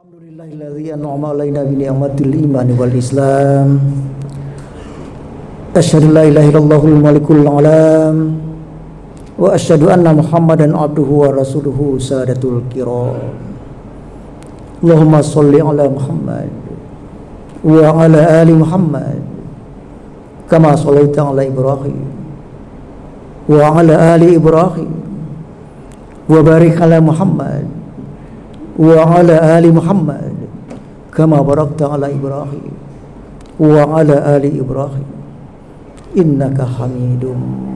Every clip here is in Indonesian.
Alhamdulillahilladzi an'ama alaina bi ni'matil iman wal islam. Asyhadu la ilaha illallahul malikul alam wa asyhadu anna Muhammadan abduhu wa rasuluhu sadatul kiram. Allahumma shalli ala Muhammad wa ala ali Muhammad kama shallaita ala Ibrahim wa ala ali Ibrahim wa barik ala Muhammad وعلى آل محمد كما باركت على إبراهيم وعلى آل إبراهيم إنك حميد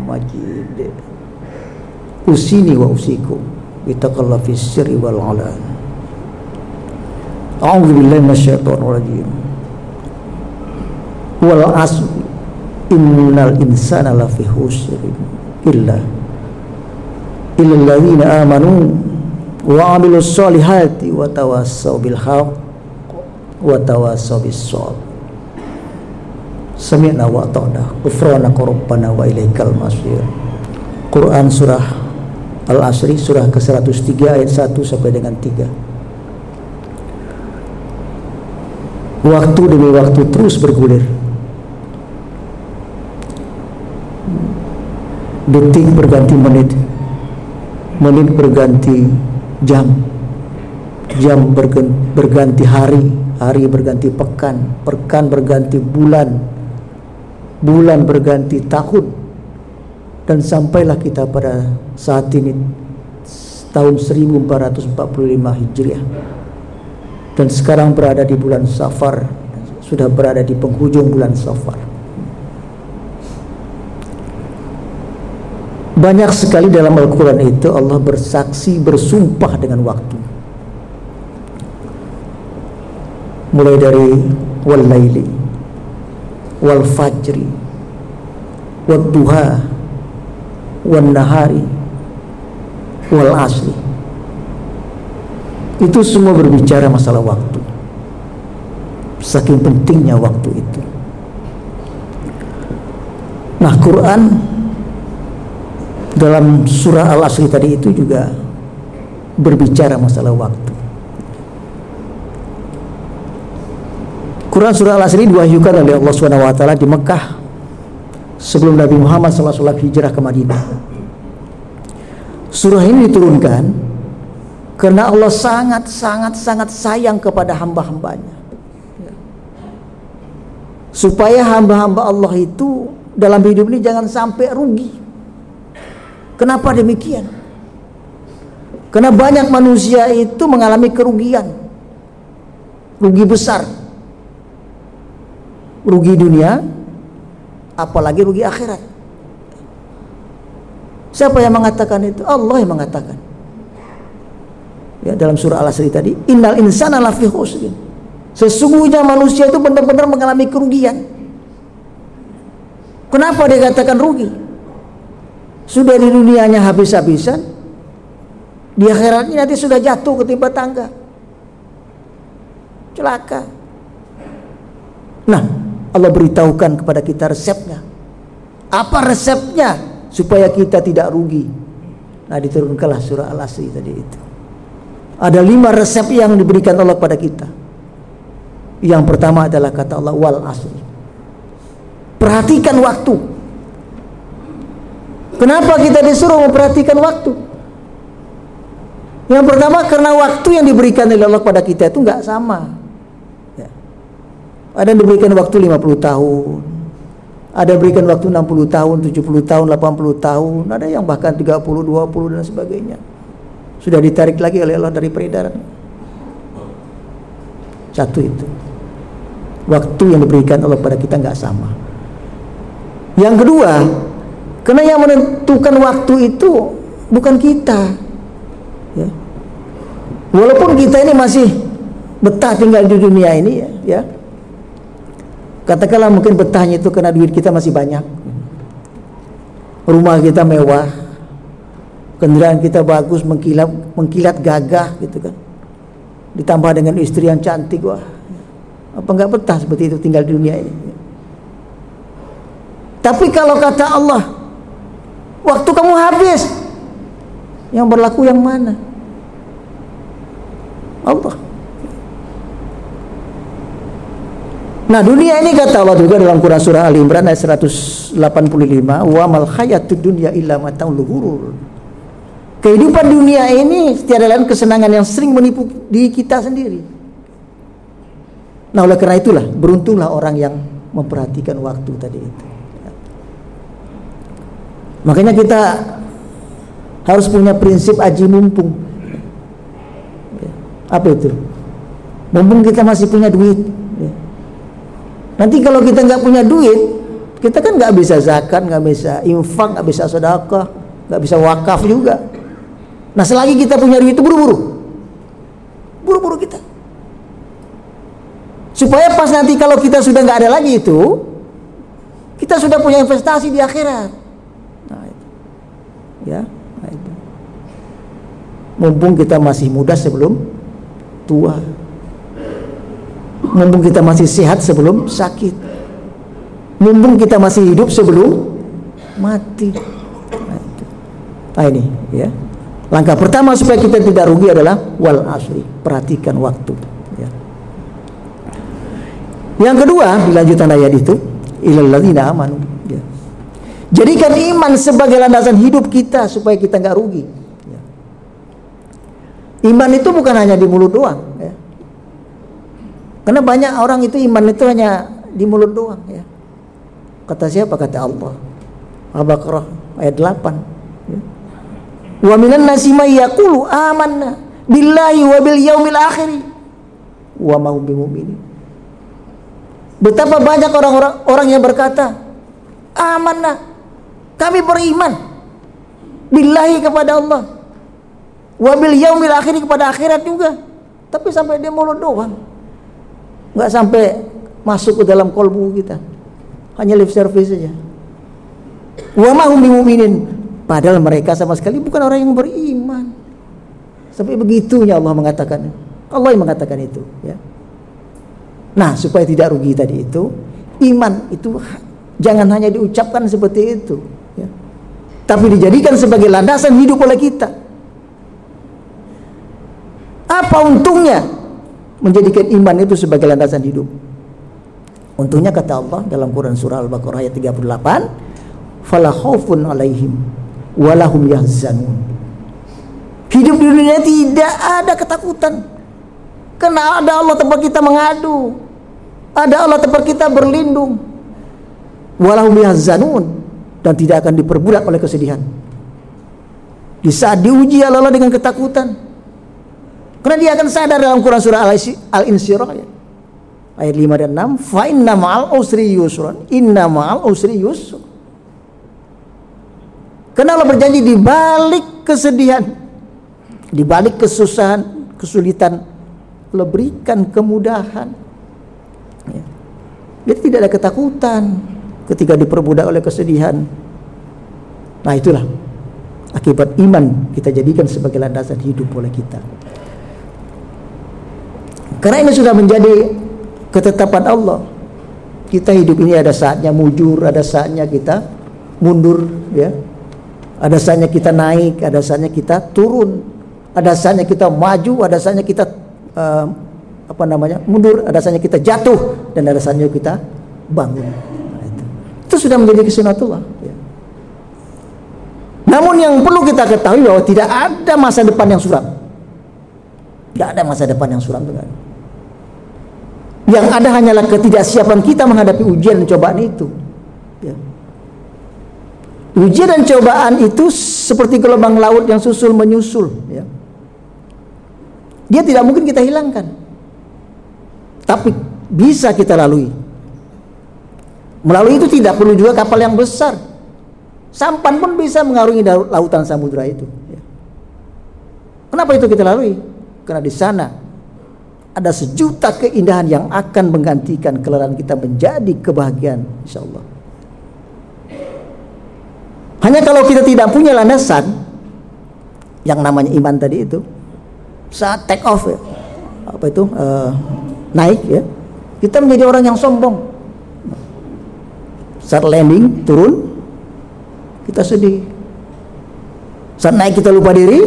مجيد أوصيني وأوصيكم بتقى الله في السر والعلان أعوذ بالله من الشيطان الرجيم والعصر إن الإنسان لفي خسر إلا إلا الذين آمنوا wa amilus solihati wa tawassau bil haq wa tawassau bis sabr sami'na wa ata'na ghufranaka rabbana wa ilaikal masir. Quran surah Al-Asri surah ke-103 ayat 1 sampai dengan 3 Waktu demi waktu terus bergulir. Detik berganti menit Menit berganti jam. Jam berganti hari. Hari berganti pekan. Pekan berganti bulan. Bulan berganti tahun. Dan sampailah kita pada saat ini tahun 1445 Hijriah. Dan sekarang berada di bulan Safar. Sudah berada di penghujung bulan Safar Banyak sekali dalam Al-Quran itu Allah bersaksi bersumpah dengan waktu. Mulai dari wal laili wal fajri wal duha wal nahari wal asli itu semua berbicara masalah waktu. Saking pentingnya waktu itu. Nah Quran dalam surah Al-Asri tadi itu juga berbicara masalah waktu. Quran surah Al-Asri diwahyukan oleh Allah Subhanahu wa taala di Mekah sebelum Nabi Muhammad SAW hijrah ke Madinah. Surah ini diturunkan karena Allah sangat sangat sangat sayang kepada hamba-hambanya. Supaya hamba-hamba Allah itu dalam hidup ini jangan sampai rugi. Kenapa demikian? Karena banyak manusia itu mengalami kerugian. Rugi besar. Rugi dunia, apalagi rugi akhirat. Siapa yang mengatakan itu? Allah yang mengatakan. Ya, dalam surah Al-Asri tadi, innal insana lafi khusrin. Sesungguhnya manusia itu benar-benar mengalami kerugian. Kenapa dia katakan rugi? Sudah di dunianya habis-habisan, di akhiratnya nanti sudah jatuh ketimpa tangga. Celaka. Nah, Allah beritahukan kepada kita resepnya. Apa resepnya supaya kita tidak rugi? Nah, diturunkanlah surah Al-Asri tadi itu. Ada lima resep yang diberikan Allah kepada kita. Yang pertama adalah kata Allah wal asri. Perhatikan waktu. Kenapa kita disuruh memperhatikan waktu? Yang pertama karena waktu yang diberikan oleh Allah kepada kita itu nggak sama. Ya. Ada yang diberikan waktu 50 tahun, ada yang diberikan waktu 60 tahun, 70 tahun, 80 tahun, ada yang bahkan 30, 20 dan sebagainya. Sudah ditarik lagi oleh Allah dari peredaran. Satu itu. Waktu yang diberikan Allah kepada kita nggak sama. Yang kedua, karena yang menentukan waktu itu bukan kita. Ya. Walaupun kita ini masih betah tinggal di dunia ini ya, ya. Katakanlah mungkin betahnya itu karena duit kita masih banyak. Rumah kita mewah. Kendaraan kita bagus, mengkilat mengkilat gagah gitu kan. Ditambah dengan istri yang cantik wah. Apa enggak betah seperti itu tinggal di dunia ini? Tapi kalau kata Allah, Waktu kamu habis. Yang berlaku yang mana? Allah. Nah dunia ini kata Allah juga dalam Quran surah Al Imran ayat 185 wa mal hayatud dunya illa mataul ghurur. Kehidupan dunia ini tiada lain kesenangan yang sering menipu di kita sendiri. Nah oleh karena itulah beruntunglah orang yang memperhatikan waktu tadi itu. Makanya kita harus punya prinsip aji mumpung. Apa itu? Mumpung kita masih punya duit Nanti kalau kita nggak punya duit, kita kan nggak bisa zakat, nggak bisa infak, nggak bisa sedekah, nggak bisa wakaf juga. Nah selagi kita punya duit itu buru-buru, buru-buru kita. Supaya pas nanti kalau kita sudah nggak ada lagi itu, kita sudah punya investasi di akhirat. Nah, itu. Ya, nah itu. Mumpung kita masih muda sebelum tua mumpung kita masih sehat sebelum sakit mumpung kita masih hidup sebelum mati nah, ini ya langkah pertama supaya kita tidak rugi adalah wal asri perhatikan waktu ya. yang kedua dilanjutkan ayat itu ilalladzina amanu ya. Jadikan iman sebagai landasan hidup kita supaya kita nggak rugi ya. iman itu bukan hanya di mulut doang karena banyak orang itu iman itu hanya di mulut doang ya. Kata siapa? Kata Allah. Al-Baqarah ayat 8. Ya. Wa minan nasi may yaqulu amanna billahi wa bil yaumil akhir wa ma hum. Betapa banyak orang-orang orang yang berkata, "Amanna." Kami beriman billahi kepada Allah. Wa bil yaumil akhir kepada akhirat juga. Tapi sampai dia mulut doang. Nggak sampai masuk ke dalam kolbu kita. Hanya lip service saja. Wa mahum bimuminin. Padahal mereka sama sekali bukan orang yang beriman. Sampai begitunya Allah mengatakan. Allah yang mengatakan itu ya. Nah supaya tidak rugi tadi itu iman itu jangan hanya diucapkan seperti itu. Tapi dijadikan sebagai landasan hidup oleh kita apa untungnya menjadikan iman itu sebagai landasan hidup. Untungnya kata Allah dalam Quran surah Al-Baqarah ayat 38, "Fala khaufun 'alaihim wa lahum yahzanun." Hidup di dunia tidak ada ketakutan. Karena ada Allah tempat kita mengadu. Ada Allah tempat kita berlindung. Walahum yahzanun dan tidak akan diperbudak oleh kesedihan. Di saat diuji Allah dengan ketakutan, karena dia akan sadar dalam Quran surah Al-Insyirah ya. Ayat 5 dan 6, fa inna ma'al usri yusran. Inna ma'al usri yusran. Karena Allah berjanji di balik kesedihan, di balik kesusahan, kesulitan, Allah berikan kemudahan. Ya. Jadi tidak ada ketakutan ketika diperbudak oleh kesedihan. Nah itulah akibat iman kita jadikan sebagai landasan hidup oleh kita. Karena ini sudah menjadi ketetapan Allah. Kita hidup ini ada saatnya mujur, ada saatnya kita mundur, ya. Ada saatnya kita naik, ada saatnya kita turun, ada saatnya kita maju, ada saatnya kita uh, apa namanya mundur, ada saatnya kita jatuh, dan ada saatnya kita bangun. Itu sudah menjadi kesunatullah. Ya. Namun yang perlu kita ketahui bahwa tidak ada masa depan yang suram. Tidak ada masa depan yang suram dengan yang ada hanyalah ketidaksiapan kita menghadapi ujian dan cobaan itu. Ya. Ujian dan cobaan itu seperti gelombang laut yang susul menyusul. Ya. Dia tidak mungkin kita hilangkan, tapi bisa kita lalui. Melalui itu tidak perlu juga kapal yang besar. Sampan pun bisa mengarungi lautan samudra itu. Ya. Kenapa itu kita lalui? Karena di sana ada sejuta keindahan yang akan menggantikan kelelahan kita menjadi kebahagiaan insya Allah hanya kalau kita tidak punya landasan yang namanya iman tadi itu saat take off ya, apa itu uh, naik ya kita menjadi orang yang sombong saat landing turun kita sedih saat naik kita lupa diri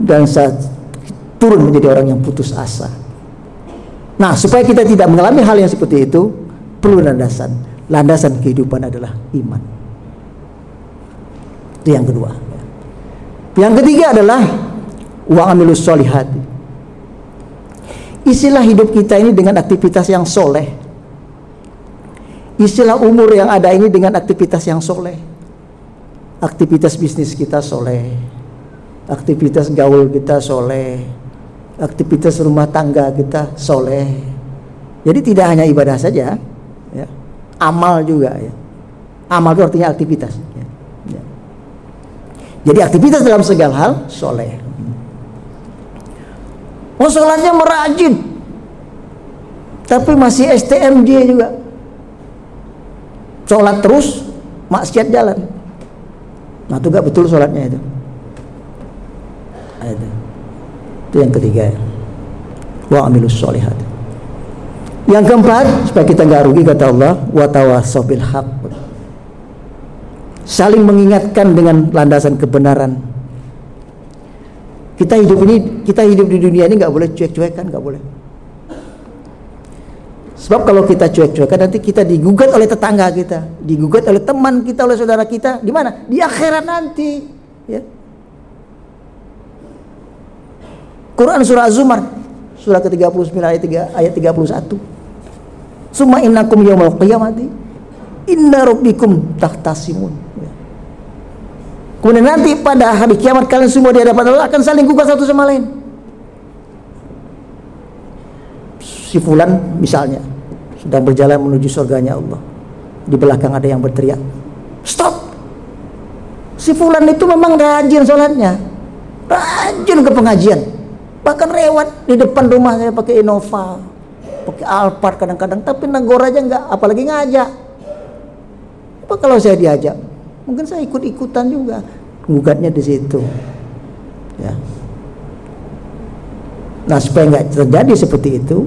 dan saat turun menjadi orang yang putus asa Nah, supaya kita tidak mengalami hal yang seperti itu, perlu landasan. Landasan kehidupan adalah iman. Itu yang kedua. Yang ketiga adalah wa amilus solihat. Isilah hidup kita ini dengan aktivitas yang soleh. Isilah umur yang ada ini dengan aktivitas yang soleh. Aktivitas bisnis kita soleh. Aktivitas gaul kita soleh aktivitas rumah tangga kita soleh. Jadi tidak hanya ibadah saja, ya. amal juga ya. Amal itu artinya aktivitas. Ya. Ya. Jadi aktivitas dalam segala hal soleh. Oh merajin, tapi masih STMJ juga. Sholat terus, maksiat jalan. Nah itu gak betul sholatnya itu. Nah, itu. Itu yang ketiga. Wa amilus solihat. Yang keempat, supaya kita nggak rugi kata Allah, wa tawassaw bil haq. Saling mengingatkan dengan landasan kebenaran. Kita hidup ini, kita hidup di dunia ini nggak boleh cuek-cuekan, nggak boleh. Sebab kalau kita cuek-cuekan nanti kita digugat oleh tetangga kita, digugat oleh teman kita, oleh saudara kita, di mana? Di akhirat nanti, ya. Quran surah Az-Zumar surah ke-39 ayat 3 ayat 31. Summa innakum yaumul qiyamati inna rabbikum tahtasimun. Ya. Kemudian nanti pada hari kiamat kalian semua di hadapan Allah akan saling gugat satu sama lain. Si fulan misalnya sedang berjalan menuju surganya Allah. Di belakang ada yang berteriak, "Stop!" Si fulan itu memang rajin sholatnya. Rajin ke pengajian bahkan lewat di depan rumah saya pakai Innova pakai Alphard kadang-kadang tapi negor aja nggak apalagi ngajak apa kalau saya diajak mungkin saya ikut-ikutan juga gugatnya di situ ya nah supaya nggak terjadi seperti itu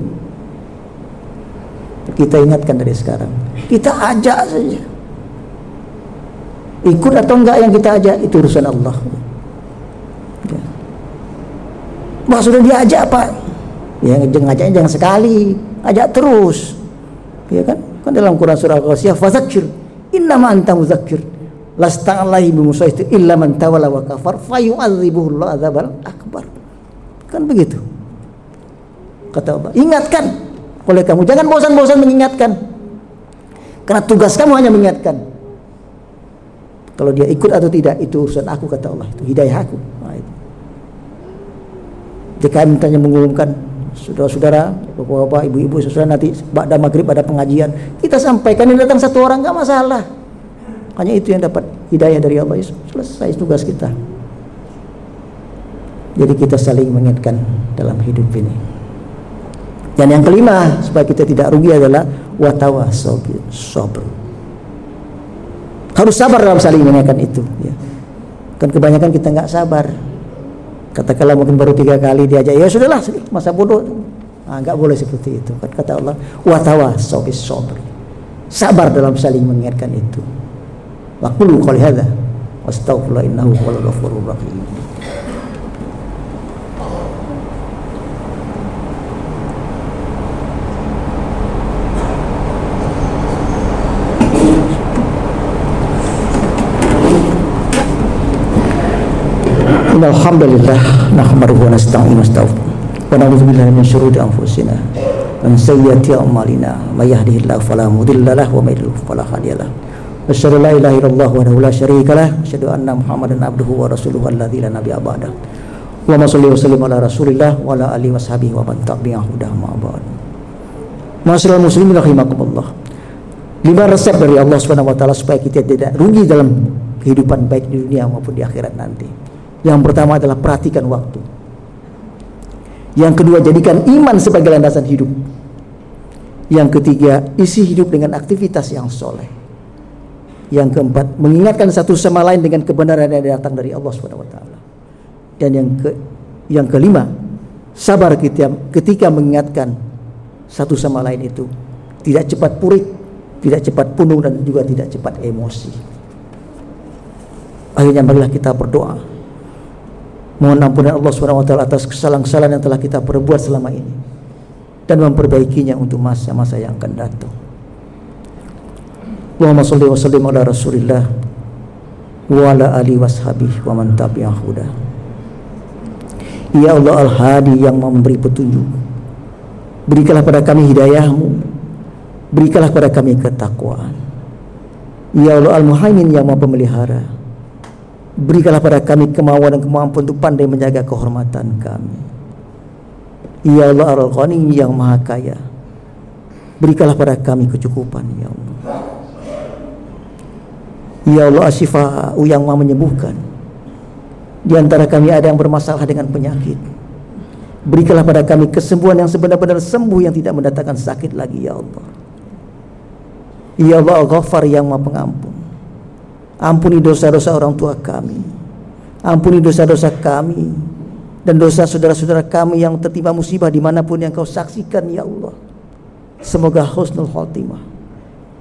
kita ingatkan dari sekarang. Kita ajak saja. Ikut atau enggak yang kita ajak itu urusan Allah. Wah sudah diajak pak. Ya ngajaknya jangan sekali. Ajak terus. Ya kan? Kan dalam Quran surah Al-Qasiyah Fazakir Innama anta muzakir Lasta'alahi bimusaitu illa man tawala wa kafar Fayu'adzibuhullah azabal akbar. Kan begitu. Kata Allah. Ingatkan oleh kamu Jangan bosan-bosan mengingatkan Karena tugas kamu hanya mengingatkan Kalau dia ikut atau tidak Itu urusan aku kata Allah Itu hidayah aku DKM tanya mengumumkan saudara-saudara, bapak-bapak, ibu-ibu, saudara nanti pada maghrib ada pengajian. Kita sampaikan ini datang satu orang nggak masalah. Hanya itu yang dapat hidayah dari Allah. Selesai tugas kita. Jadi kita saling mengingatkan dalam hidup ini. Dan yang kelima supaya kita tidak rugi adalah watawa sabr. Harus sabar dalam saling mengingatkan itu. Ya. Kan kebanyakan kita nggak sabar katakanlah mungkin baru tiga kali diajak ya sudahlah masa bodoh nah, nggak boleh seperti itu kan kata Allah watawa sobis sobri sabar dalam saling mengingatkan itu wakulu hadza wastaghfirullah innahu huwal Innal hamdalillah nahmaduhu wa nasta'inu wa wa na'udzu billahi min syururi anfusina wa min sayyiati a'malina may yahdihillahu fala mudilla lahu wa may yudlil fala hadiya lahu asyhadu la ilaha illallah wa la syarika lah asyhadu anna muhammadan abduhu wa rasuluhu alladzi la nabiyya ba'da Allahumma shalli wa sallim ala rasulillah wa ala wa sahbihi wa man tabi'ahu hudah lima resep dari Allah wa taala supaya kita tidak rugi dalam kehidupan baik di dunia maupun di akhirat nanti yang pertama adalah perhatikan waktu. Yang kedua, jadikan iman sebagai landasan hidup. Yang ketiga, isi hidup dengan aktivitas yang soleh. Yang keempat, mengingatkan satu sama lain dengan kebenaran yang datang dari Allah SWT. Dan yang ke, yang kelima, sabar kita ketika mengingatkan satu sama lain itu tidak cepat purik, tidak cepat punung dan juga tidak cepat emosi. Akhirnya marilah kita berdoa Mohon ampunan Allah SWT atas kesalahan-kesalahan yang telah kita perbuat selama ini. dan memperbaikinya untuk masa-masa yang akan datang. Allahumma salli wa sallim ala Rasulillah wa ala ali washabihi wa man tabi'ahu Ya Allah Al-Hadi yang memberi petunjuk. Berikanlah pada kami hidayahmu. Berikanlah pada kami ketakwaan. Ya Allah Al-Muhaimin yang maha pemelihara Berikanlah pada kami kemauan dan kemampuan untuk pandai menjaga kehormatan kami Ya Allah Al-Ghani yang maha kaya Berikanlah pada kami kecukupan Ya Allah Ya Allah Asyifa yang maha menyembuhkan di antara kami ada yang bermasalah dengan penyakit. Berikanlah pada kami kesembuhan yang sebenar-benar sembuh yang tidak mendatangkan sakit lagi ya Allah. Ya Allah Al-Ghaffar yang Maha Pengampun. Ampuni dosa-dosa orang tua kami. Ampuni dosa-dosa kami dan dosa saudara-saudara kami yang tertimpa musibah di mana pun yang kau saksikan ya Allah. Semoga husnul khotimah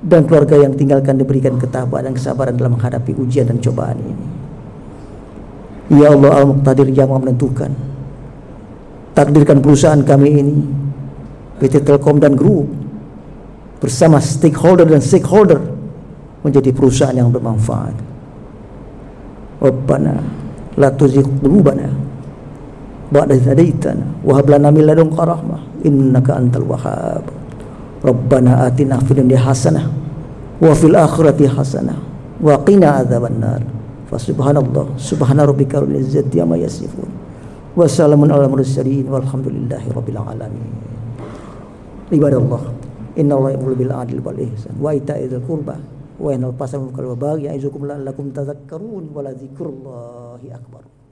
dan keluarga yang tinggalkan diberikan ketabahan dan kesabaran dalam menghadapi ujian dan cobaan ini. Ya Allah Al-Muqtadir yang menentukan Takdirkan perusahaan kami ini PT Telkom dan Group Bersama stakeholder dan stakeholder Menjadi perusahaan yang bermanfaat. Rabbana La tuzigh qulubana Ba'da hadaitana Wahab lana min ladunka rahmah Innaka antal wahhab. Rabbana atina fid dunya hasanah wa fil akhirati hasanah wa qina adzaban nar Fasubhanallah Subhana rabbika rabbil izzati amma yasifun. Wassalamun ala mursalin Walhamdulillahi rabbil alamin. Ibadallah Allah yamul bil adil wal ihsan Wa ita'idul qurba Wa yanal pasal mukal wa baghi Ya'izukum la'allakum tazakkarun Wa la akbar